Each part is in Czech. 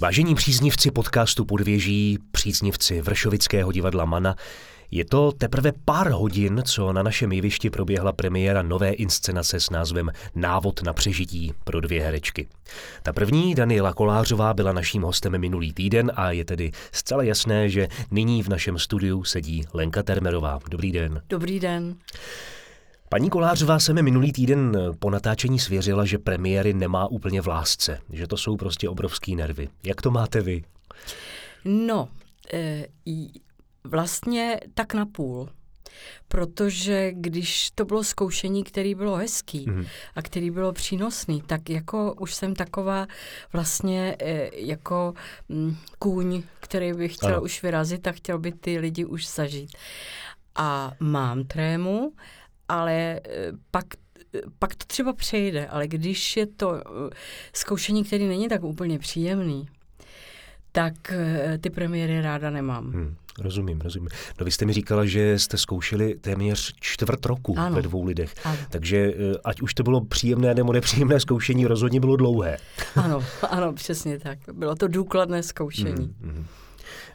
Vážení příznivci podcastu Podvěží, příznivci Vršovického divadla Mana, je to teprve pár hodin, co na našem jevišti proběhla premiéra nové inscenace s názvem Návod na přežití pro dvě herečky. Ta první, Daniela Kolářová, byla naším hostem minulý týden a je tedy zcela jasné, že nyní v našem studiu sedí Lenka Termerová. Dobrý den. Dobrý den. Paní Kolářová se mi minulý týden po natáčení svěřila, že premiéry nemá úplně v lásce, že to jsou prostě obrovský nervy. Jak to máte vy? No, e, vlastně tak na půl. Protože když to bylo zkoušení, který bylo hezký mm-hmm. a který bylo přínosný, tak jako už jsem taková vlastně e, jako m, kůň, který by chtěl ano. už vyrazit a chtěl by ty lidi už zažít. A mám trému, ale eh, pak pak to třeba přejde, ale když je to eh, zkoušení, který není tak úplně příjemný, tak eh, ty premiéry ráda nemám. Hmm, rozumím, rozumím. No vy jste mi říkala, že jste zkoušeli téměř čtvrt roku ano. ve dvou lidech. Ano. Takže ať už to bylo příjemné nebo nepříjemné zkoušení, rozhodně bylo dlouhé. Ano, ano, přesně tak. Bylo to důkladné zkoušení. Hmm,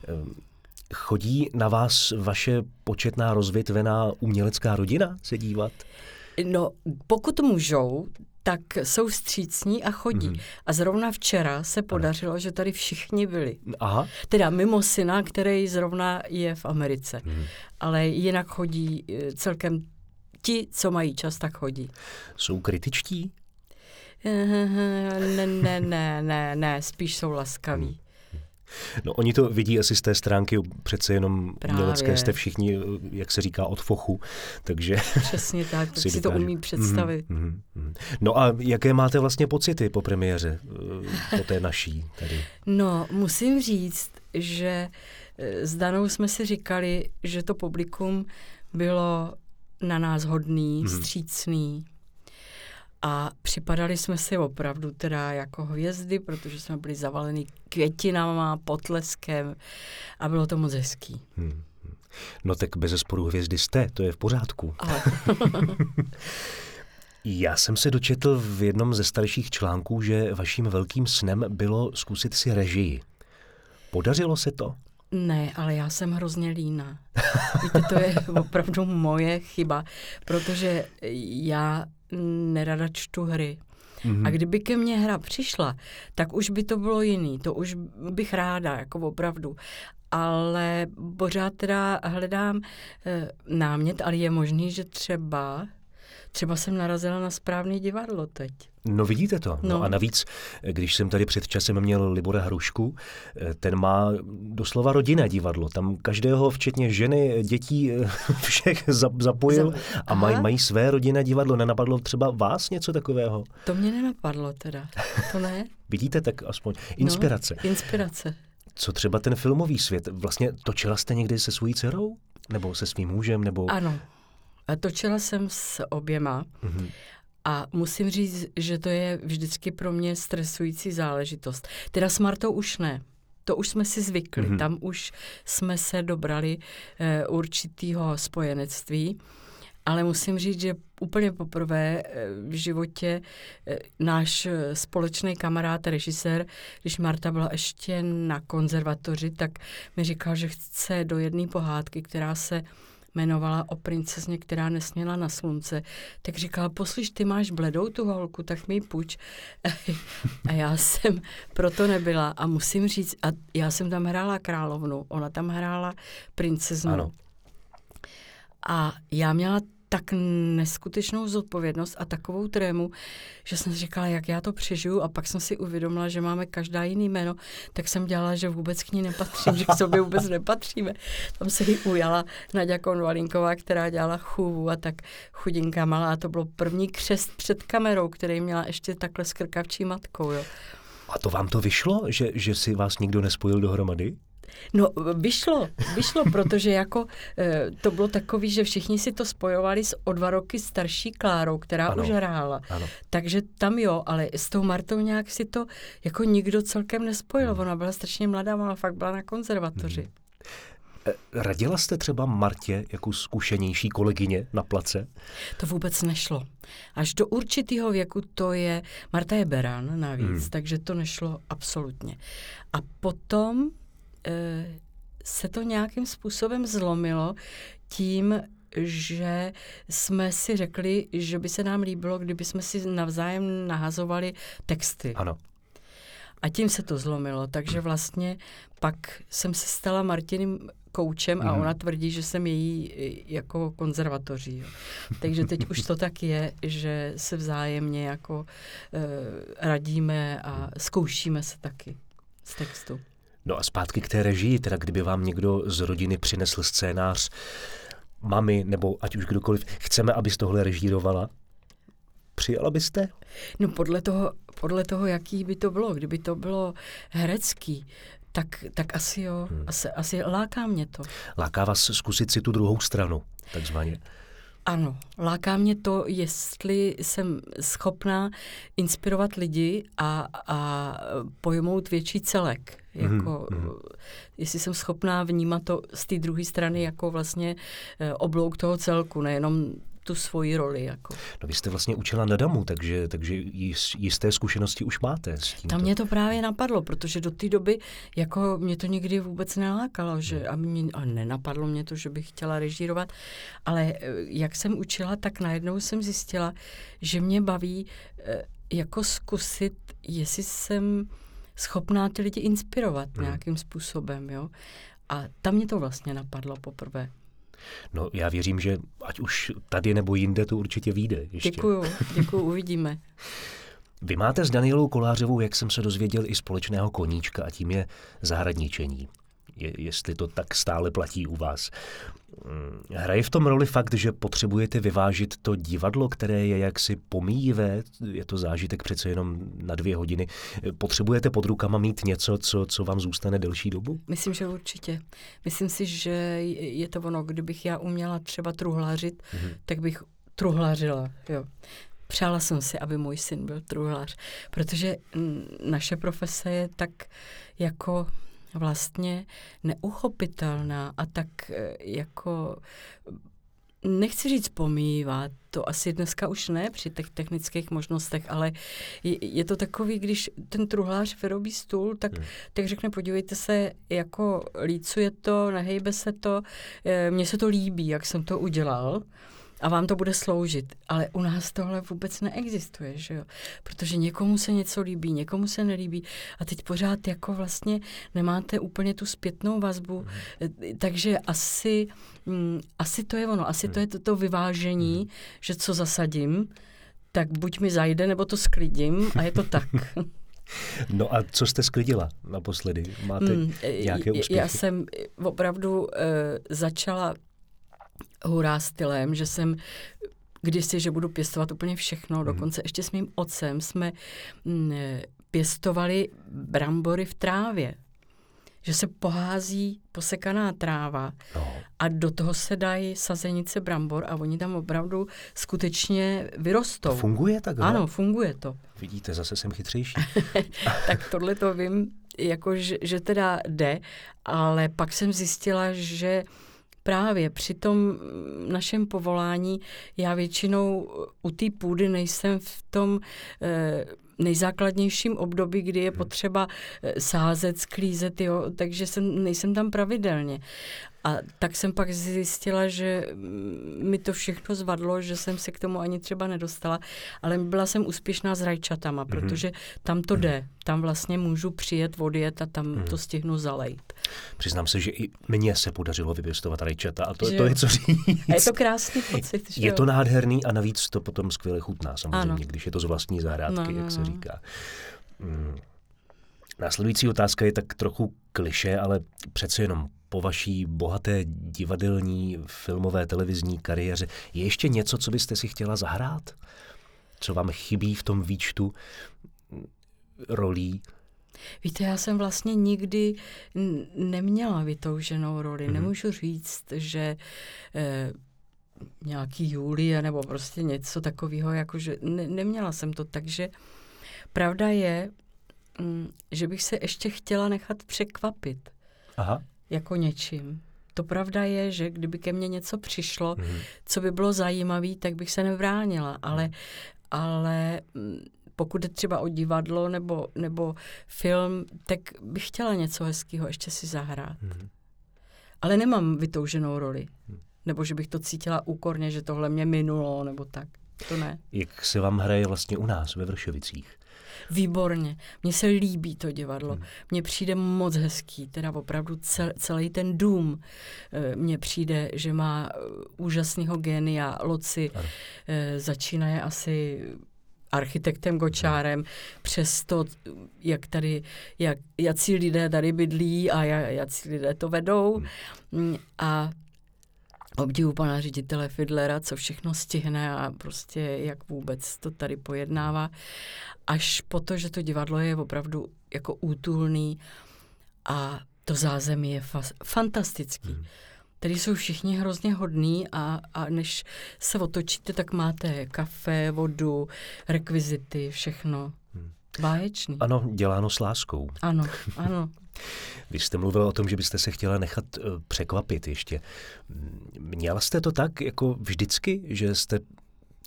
hmm. Chodí na vás vaše početná rozvětvená umělecká rodina se dívat? No, pokud můžou, tak jsou střícní a chodí. Mm. A zrovna včera se podařilo, ano. že tady všichni byli. Aha. Teda mimo syna, který zrovna je v Americe. Mm. Ale jinak chodí eh, celkem ti, co mají čas, tak chodí. Jsou kritičtí? Ne, ne, ne, ne, ne, spíš jsou laskaví. No oni to vidí asi z té stránky, přece jenom Právě. umělecké jste všichni, jak se říká, od fochu, takže... Přesně tak, tak si, si to umí představit. Mm, mm, mm. No a jaké máte vlastně pocity po premiéře, eh, po té naší tady? No, musím říct, že eh, s Danou jsme si říkali, že to publikum bylo na nás hodný, mm. střícný, a připadali jsme si opravdu teda jako hvězdy, protože jsme byli zavaleni květinama, potleskem a bylo to moc hezký. Hmm. No tak bez zesporu hvězdy jste, to je v pořádku. Ale. Já jsem se dočetl v jednom ze starších článků, že vaším velkým snem bylo zkusit si režii. Podařilo se to? Ne, ale já jsem hrozně líná. Víte, to je opravdu moje chyba, protože já nerada čtu hry. Mm-hmm. A kdyby ke mně hra přišla, tak už by to bylo jiný, to už bych ráda, jako opravdu. Ale pořád teda hledám e, námět, ale je možný, že třeba Třeba jsem narazila na správný divadlo teď. No vidíte to. No. no a navíc, když jsem tady před časem měl Libora Hrušku, eh, ten má doslova rodinné divadlo. Tam každého, včetně ženy, dětí, eh, všech zapojil a mají, mají své rodinné divadlo. Nenapadlo třeba vás něco takového? To mě nenapadlo teda. To ne. Vidíte, tak aspoň inspirace. No, inspirace. Co třeba ten filmový svět? Vlastně točila jste někdy se svojí dcerou? Nebo se svým mužem? Nebo... Ano, točila jsem s oběma mm-hmm. a musím říct, že to je vždycky pro mě stresující záležitost. Teda s Martou už ne. To už jsme si zvykli. Mm-hmm. Tam už jsme se dobrali e, určitýho spojenectví. Ale musím říct, že úplně poprvé eh, v životě eh, náš společný kamarád, režisér, když Marta byla ještě na konzervatoři, tak mi říkal, že chce do jedné pohádky, která se jmenovala o princezně, která nesměla na slunce, tak říkala, poslyš, ty máš bledou tu holku, tak mi půjč. a já jsem proto nebyla a musím říct, a já jsem tam hrála královnu, ona tam hrála princeznu. Ano. A já měla tak neskutečnou zodpovědnost a takovou trému, že jsem říkala, jak já to přežiju a pak jsem si uvědomila, že máme každá jiný jméno, tak jsem dělala, že vůbec k ní nepatřím, že k sobě vůbec nepatříme. Tam se jí ujala Nadia Konvalinková, která dělala chůvu a tak chudinka malá. A to bylo první křest před kamerou, který měla ještě takhle skrkavčí matkou. Jo. A to vám to vyšlo, že, že si vás nikdo nespojil dohromady? No, vyšlo, vyšlo, protože jako e, to bylo takový, že všichni si to spojovali s o dva roky starší Klárou, která ano, už hrála. Ano. Takže tam jo, ale s tou Martou nějak si to jako nikdo celkem nespojil. Hmm. Ona byla strašně mladá, ona fakt byla na konzervatoři. Hmm. Eh, radila jste třeba Martě jako zkušenější kolegyně na place? To vůbec nešlo. Až do určitého věku to je, Marta je beran navíc, hmm. takže to nešlo absolutně. A potom se to nějakým způsobem zlomilo tím, že jsme si řekli, že by se nám líbilo, kdyby jsme si navzájem nahazovali texty. Ano. A tím se to zlomilo, takže vlastně pak jsem se stala Martiným koučem a mhm. ona tvrdí, že jsem její jako konzervatoří. Jo. Takže teď už to tak je, že se vzájemně jako uh, radíme a zkoušíme se taky z textu. No a zpátky k té režii, teda kdyby vám někdo z rodiny přinesl scénář, mami nebo ať už kdokoliv, chceme, abys tohle režírovala, přijala byste? No podle toho, podle toho, jaký by to bylo. Kdyby to bylo herecký, tak, tak asi jo, hmm. asi, asi láká mě to. Láká vás zkusit si tu druhou stranu, takzvaně. Ano, láká mě to, jestli jsem schopná inspirovat lidi a, a pojmout větší celek. Mhm, jako, mm Jestli jsem schopná vnímat to z té druhé strany jako vlastně eh, oblouk toho celku, nejenom tu svoji roli. Jako. No vy jste vlastně učila na damu, takže, takže jisté zkušenosti už máte s tímto. Tam mě to právě napadlo, protože do té doby jako mě to nikdy vůbec nelákalo, že hmm. a, mě, a nenapadlo mě to, že bych chtěla režírovat, ale eh, jak jsem učila, tak najednou jsem zjistila, že mě baví jako zkusit, jestli jsem schopná ty lidi inspirovat hmm. nějakým způsobem, jo. A tam mě to vlastně napadlo poprvé. No já věřím, že ať už tady nebo jinde to určitě vyjde. Ještě. Děkuju, děkuju, uvidíme. Vy máte s Danielou Kolářovou, jak jsem se dozvěděl, i společného koníčka a tím je zahradničení je, jestli to tak stále platí u vás. Mm, hraje v tom roli fakt, že potřebujete vyvážit to divadlo, které je jaksi pomíjivé, je to zážitek přece jenom na dvě hodiny. Potřebujete pod rukama mít něco, co, co vám zůstane delší dobu? Myslím, že určitě. Myslím si, že je to ono, kdybych já uměla třeba truhlařit, mm-hmm. tak bych truhlařila. Jo. Přála jsem si, aby můj syn byl truhlář, protože naše profese je tak jako vlastně neuchopitelná a tak eh, jako nechci říct pomývat, to asi dneska už ne při těch technických možnostech, ale je, je to takový, když ten truhlář vyrobí stůl, tak, hmm. tak řekne, podívejte se, jako lícuje to, nehejbe se to, eh, mně se to líbí, jak jsem to udělal a vám to bude sloužit. Ale u nás tohle vůbec neexistuje, že jo? Protože někomu se něco líbí, někomu se nelíbí a teď pořád jako vlastně nemáte úplně tu zpětnou vazbu, mm. takže asi, mm, asi to je ono, asi mm. to je to, to vyvážení, mm. že co zasadím, tak buď mi zajde, nebo to sklidím a je to tak. No a co jste sklidila naposledy? Máte mm, nějaké úspěchy? Já jsem opravdu uh, začala hurá stylem, že jsem kdysi, že budu pěstovat úplně všechno, mm. dokonce ještě s mým otcem jsme mm, pěstovali brambory v trávě. Že se pohází posekaná tráva no. a do toho se dají sazenice brambor a oni tam opravdu skutečně vyrostou. To funguje tak? Ano, funguje to. Vidíte, zase jsem chytřejší. tak tohle to vím, jako že, že teda jde, ale pak jsem zjistila, že právě při tom našem povolání já většinou u té půdy nejsem v tom eh, nejzákladnějším období, kdy je hmm. potřeba eh, sázet, sklízet, jo, takže jsem, nejsem tam pravidelně. A tak jsem pak zjistila, že mi to všechno zvadlo, že jsem se k tomu ani třeba nedostala, ale byla jsem úspěšná s rajčatama, mm-hmm. protože tam to jde. Tam vlastně můžu přijet, odjet a tam mm-hmm. to stihnu zalejt. Přiznám se, že i mně se podařilo vypěstovat rajčata a to, to je co říct. A je to krásný pocit. Že je to nádherný a navíc to potom skvěle chutná samozřejmě, ano. když je to z vlastní zahrádky, no, no, jak se no. říká. Mm. Následující otázka je tak trochu kliše, ale přece jenom po vaší bohaté divadelní, filmové, televizní kariéře je ještě něco, co byste si chtěla zahrát? Co vám chybí v tom výčtu rolí? Víte, já jsem vlastně nikdy neměla vytouženou roli. Mm-hmm. Nemůžu říct, že eh, nějaký Julie nebo prostě něco takového, jakože ne, neměla jsem to, takže pravda je, mm, že bych se ještě chtěla nechat překvapit. Aha. Jako něčím. to pravda je, že kdyby ke mně něco přišlo, mm. co by bylo zajímavé, tak bych se nebránila, ale, ale mm, pokud je třeba o divadlo nebo, nebo film, tak bych chtěla něco hezkého ještě si zahrát. Mm. Ale nemám vytouženou roli. Mm. Nebo že bych to cítila úkorně, že tohle mě minulo, nebo tak. To ne. Jak se vám hraje vlastně u nás ve Vršovicích? Výborně. Mně se líbí to divadlo. Hmm. Mně přijde moc hezký, teda opravdu cel, celý ten dům. Eh, mně přijde, že má eh, úžasného genia. Loci e, začínaje asi architektem Gočárem, přes to, jak tady, jak, jací lidé tady bydlí a jak, lidé to vedou. Hmm. A obdivu pana ředitele Fidlera, co všechno stihne a prostě jak vůbec to tady pojednává. Až po to, že to divadlo je opravdu jako útulný a to zázemí je fa- fantastický. Hmm. Tady jsou všichni hrozně hodní a, a než se otočíte, tak máte kafe, vodu, rekvizity, všechno. Hmm. Báječný. Ano, děláno s láskou. Ano, ano. Vy jste mluvil o tom, že byste se chtěla nechat uh, překvapit ještě. Měla jste to tak jako vždycky, že jste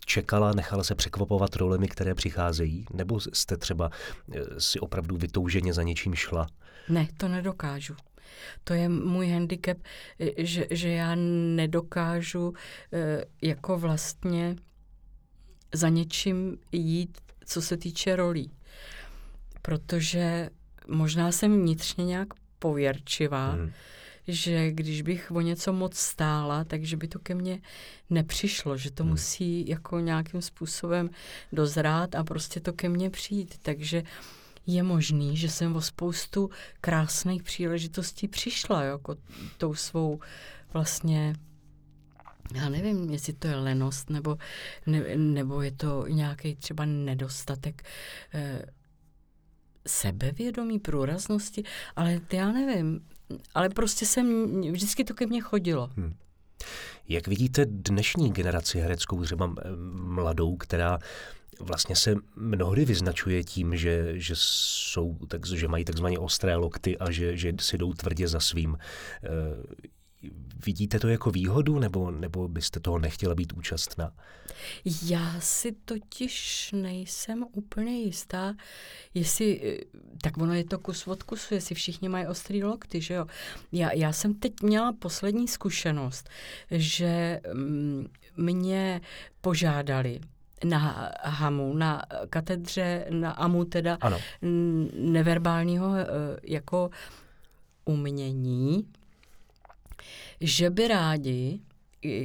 čekala, nechala se překvapovat rolemi, které přicházejí? Nebo jste třeba uh, si opravdu vytouženě za něčím šla? Ne, to nedokážu. To je můj handicap, že, že já nedokážu uh, jako vlastně za něčím jít, co se týče rolí. Protože možná jsem vnitřně nějak pověrčivá, hmm. že když bych o něco moc stála, takže by to ke mně nepřišlo, že to hmm. musí jako nějakým způsobem dozrát a prostě to ke mně přijít. Takže je možný, že jsem o spoustu krásných příležitostí přišla, jako tou svou vlastně já nevím, jestli to je lenost, nebo, ne, nebo je to nějaký třeba nedostatek eh, sebevědomí, průraznosti, ale já nevím. Ale prostě jsem, vždycky to ke mně chodilo. Hmm. Jak vidíte dnešní generaci hereckou, třeba mladou, která vlastně se mnohdy vyznačuje tím, že, že, jsou, tak, že mají takzvaně ostré lokty a že, že si jdou tvrdě za svým. Eh, Vidíte to jako výhodu, nebo, nebo byste toho nechtěla být účastná? Já si totiž nejsem úplně jistá, jestli, tak ono je to kus od kusu, jestli všichni mají ostrý lokty, že jo. Já, já jsem teď měla poslední zkušenost, že mm, mě požádali na HAMu, na katedře, na AMU teda, ano. neverbálního e, jako umění, že by rádi,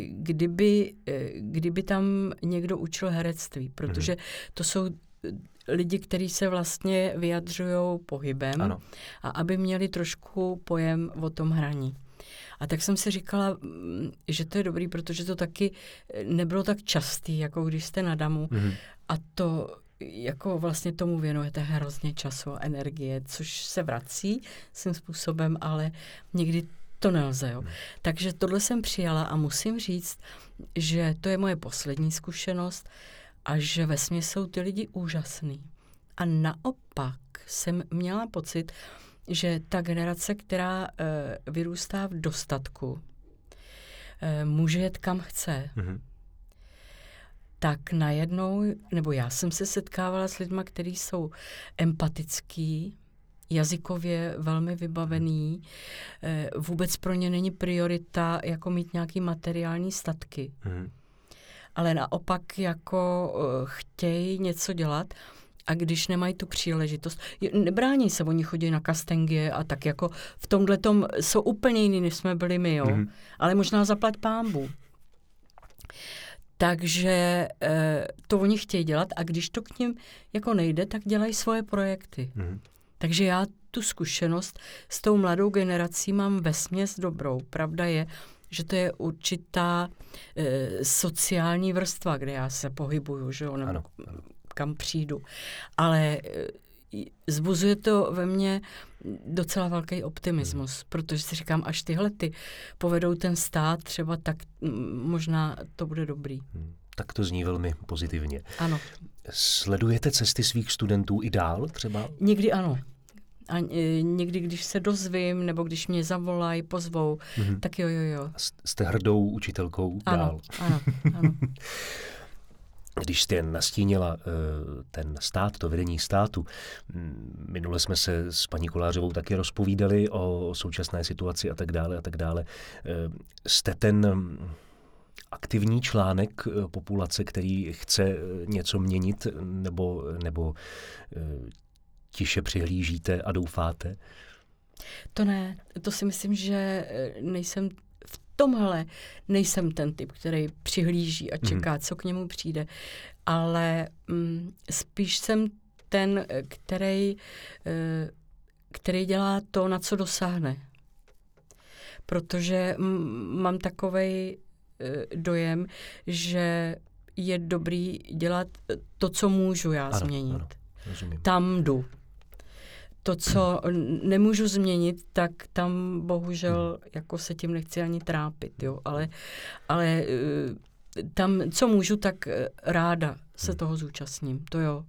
kdyby, e, kdyby tam někdo učil herectví, protože mhm. to jsou lidi, kteří se vlastně vyjadřují pohybem ano. a aby měli trošku pojem o tom hraní. A tak jsem si říkala, mm, že to je dobrý, protože to taky nebylo tak častý, jako když jste na damu. Mm-hmm. A to jako vlastně tomu věnujete hrozně času a energie, což se vrací svým způsobem, ale někdy to nelze. Jo. Takže tohle jsem přijala a musím říct, že to je moje poslední zkušenost a že ve jsou ty lidi úžasný. A naopak jsem měla pocit, že ta generace, která e, vyrůstá v dostatku, e, může jet kam chce. Mm-hmm. Tak najednou, nebo já jsem se setkávala s lidmi, kteří jsou empatický, jazykově velmi vybavený. Eh, vůbec pro ně není priorita jako mít nějaký materiální statky. Hmm. Ale naopak jako eh, chtějí něco dělat a když nemají tu příležitost, nebrání se, oni chodí na kastengie a tak jako v tomhle tom jsou úplně jiný, než jsme byli my, jo. Mm-hmm. Ale možná zaplať pámbu. Takže e, to oni chtějí dělat a když to k ním jako nejde, tak dělají svoje projekty. Mm-hmm. Takže já tu zkušenost s tou mladou generací mám ve směs dobrou. Pravda je, že to je určitá e, sociální vrstva, kde já se pohybuju, že jo, nebo ano, ano. Kam přijdu. Ale e, zbuzuje to ve mně docela velký optimismus, hmm. protože si říkám, až tyhle ty povedou ten stát třeba, tak možná to bude dobrý. Hmm. Tak to zní velmi pozitivně. Ano. Sledujete cesty svých studentů i dál třeba? Někdy ano. A e, někdy, když se dozvím, nebo když mě zavolají, pozvou, mm-hmm. tak jo, jo, jo. Jste hrdou učitelkou ano, dál. Ano, ano. Když jste nastínila eh, ten stát, to vedení státu, minule jsme se s paní Kolářovou taky rozpovídali o současné situaci a tak dále a tak dále. Eh, jste ten aktivní článek eh, populace, který chce něco měnit nebo, nebo tiše přihlížíte a doufáte? To ne, to si myslím, že nejsem tomhle nejsem ten typ, který přihlíží a čeká, mm. co k němu přijde, ale mm, spíš jsem ten, který, eh, který dělá to, na co dosáhne. Protože mám takový eh, dojem, že je dobrý dělat to, co můžu já ano, změnit. Ano, rozumím. Tam jdu to, co nemůžu změnit, tak tam bohužel jako se tím nechci ani trápit, jo. Ale, ale eh, tam, co můžu, tak eh, ráda se hmm. toho zúčastním, to jo.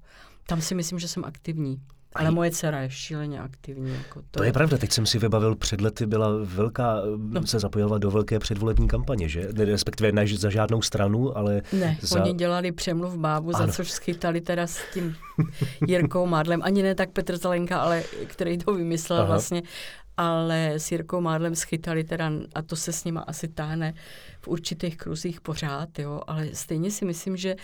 Tam si myslím, že jsem aktivní. Ale moje dcera je šíleně aktivní. Jako to, to je pravda, teď jsem si vybavil, před lety byla velká, no. se zapojovala do velké předvolební kampaně, že? Respektive ne za žádnou stranu, ale Ne, za... oni dělali přemluv bábu, ano. za což schytali teda s tím Jirkou Mádlem. Ani ne tak Petr Zalenka, ale který to vymyslel Aha. vlastně. Ale s Jirkou Mádlem schytali teda, a to se s nima asi táhne v určitých kruzích pořád, jo. Ale stejně si myslím, že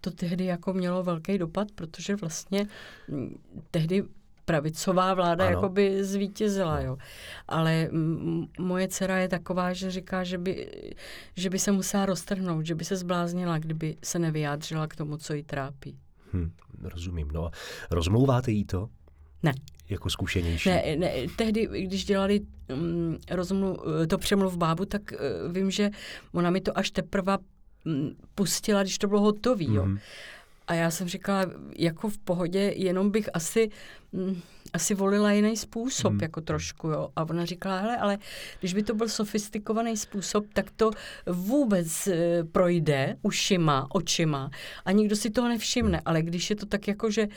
to tehdy jako mělo velký dopad, protože vlastně mm, tehdy pravicová vláda ano. jakoby zvítězila, jo. Ale moje dcera je taková, že říká, že by, že by se musela roztrhnout, že by se zbláznila, kdyby se nevyjádřila k tomu, co jí trápí. Hm, rozumím. No a rozmlouváte jí to? Ne. Jako zkušenější? Ne, ne tehdy, když dělali um, rozmluv, to přemluv bábu, tak uh, vím, že ona mi to až teprve pustila, když to bylo hotové. Mm-hmm. A já jsem říkala, jako v pohodě, jenom bych asi, mm, asi volila jiný způsob, mm. jako trošku, jo. A ona říkala, hele, ale když by to byl sofistikovaný způsob, tak to vůbec e, projde ušima, očima a nikdo si toho nevšimne. Mm. Ale když je to tak jako, že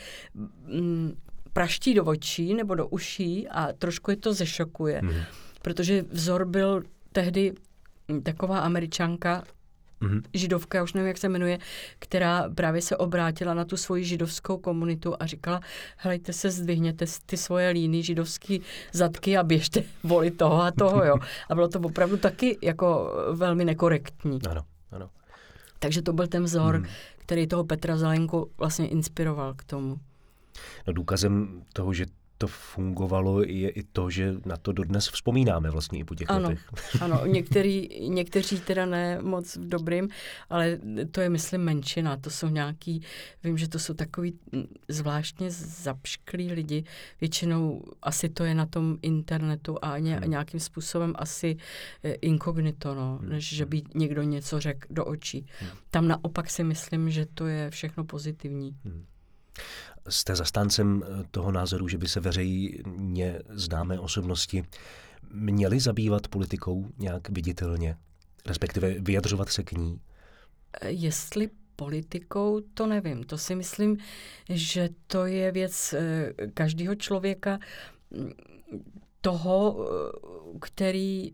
mm, praští do očí nebo do uší a trošku je to zešokuje, mm. protože vzor byl tehdy taková američanka, mm-hmm. židovka, já už nevím, jak se jmenuje, která právě se obrátila na tu svoji židovskou komunitu a říkala, helejte se, zdvihněte ty svoje líny, židovský zadky a běžte volit toho a toho, jo. A bylo to opravdu taky jako velmi nekorektní. Ano, ano. Takže to byl ten vzor, mm. který toho Petra Zelenku vlastně inspiroval k tomu. No důkazem toho, že to fungovalo, je i to, že na to dodnes vzpomínáme vlastně i po těch ano, letech. Ano, některý, někteří teda ne moc v dobrým, ale to je, myslím, menšina. To jsou nějaký, vím, že to jsou takový zvláštně zapšklí lidi. Většinou asi to je na tom internetu a ně, hmm. nějakým způsobem asi eh, inkognito, no, hmm. než že by někdo něco řekl do očí. Hmm. Tam naopak si myslím, že to je všechno pozitivní. Hmm. Jste zastáncem eh, toho názoru, že by se veřejně známé osobnosti měly zabývat politikou nějak viditelně, respektive vyjadřovat se k ní? Eh, jestli politikou, to nevím. To si myslím, že to je věc eh, každého člověka, mm, toho, který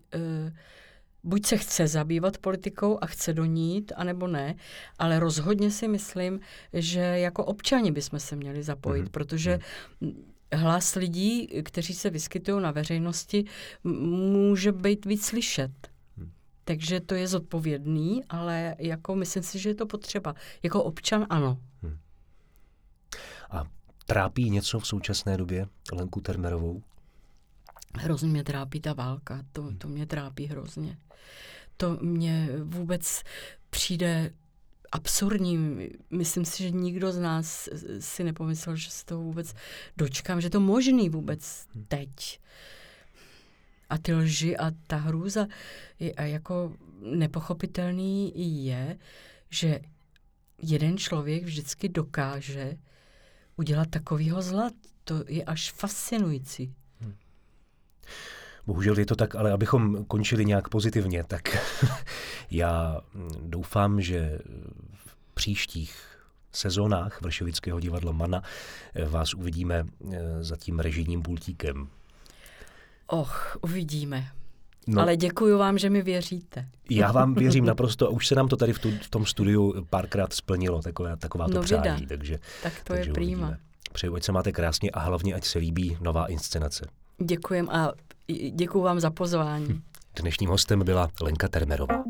buď se chce zabývat politikou a chce do ní jít, anebo ne, ale rozhodně si myslím, že jako občani bychom se měli zapojit, mm-hmm. protože mhm. hlas lidí, kteří se vyskytují na veřejnosti, může být víc slyšet. Mhm. Takže to je zodpovědný, ale jako myslím si, že je to potřeba. Jako občan ano. Hmm. A trápí něco v současné době Lenku Termerovou? Hrozně mě trápí ta válka, to, to mě trápí hrozně. To mě vůbec přijde absurdní. Myslím si, že nikdo z nás si nepomyslel, že se to vůbec dočkám, že to možný vůbec teď. A ty lži a ta hrůza je, a jako nepochopitelný je, že jeden člověk vždycky dokáže udělat takovýho zla. To je až fascinující. Bohužel je to tak, ale abychom končili nějak pozitivně, tak já doufám, že v příštích sezónách Vršovického divadla Mana vás uvidíme za tím režijním pultíkem? Och, uvidíme. No, Ale děkuji vám, že mi věříte. Já vám věřím naprosto a už se nám to tady v, tu, v tom studiu párkrát splnilo, taková, taková to no, přání. Takže, tak to takže je prýma. Přeju, ať se máte krásně a hlavně, ať se líbí nová inscenace. Děkujem a děkuji vám za pozvání. Dnešním hostem byla Lenka Termerová.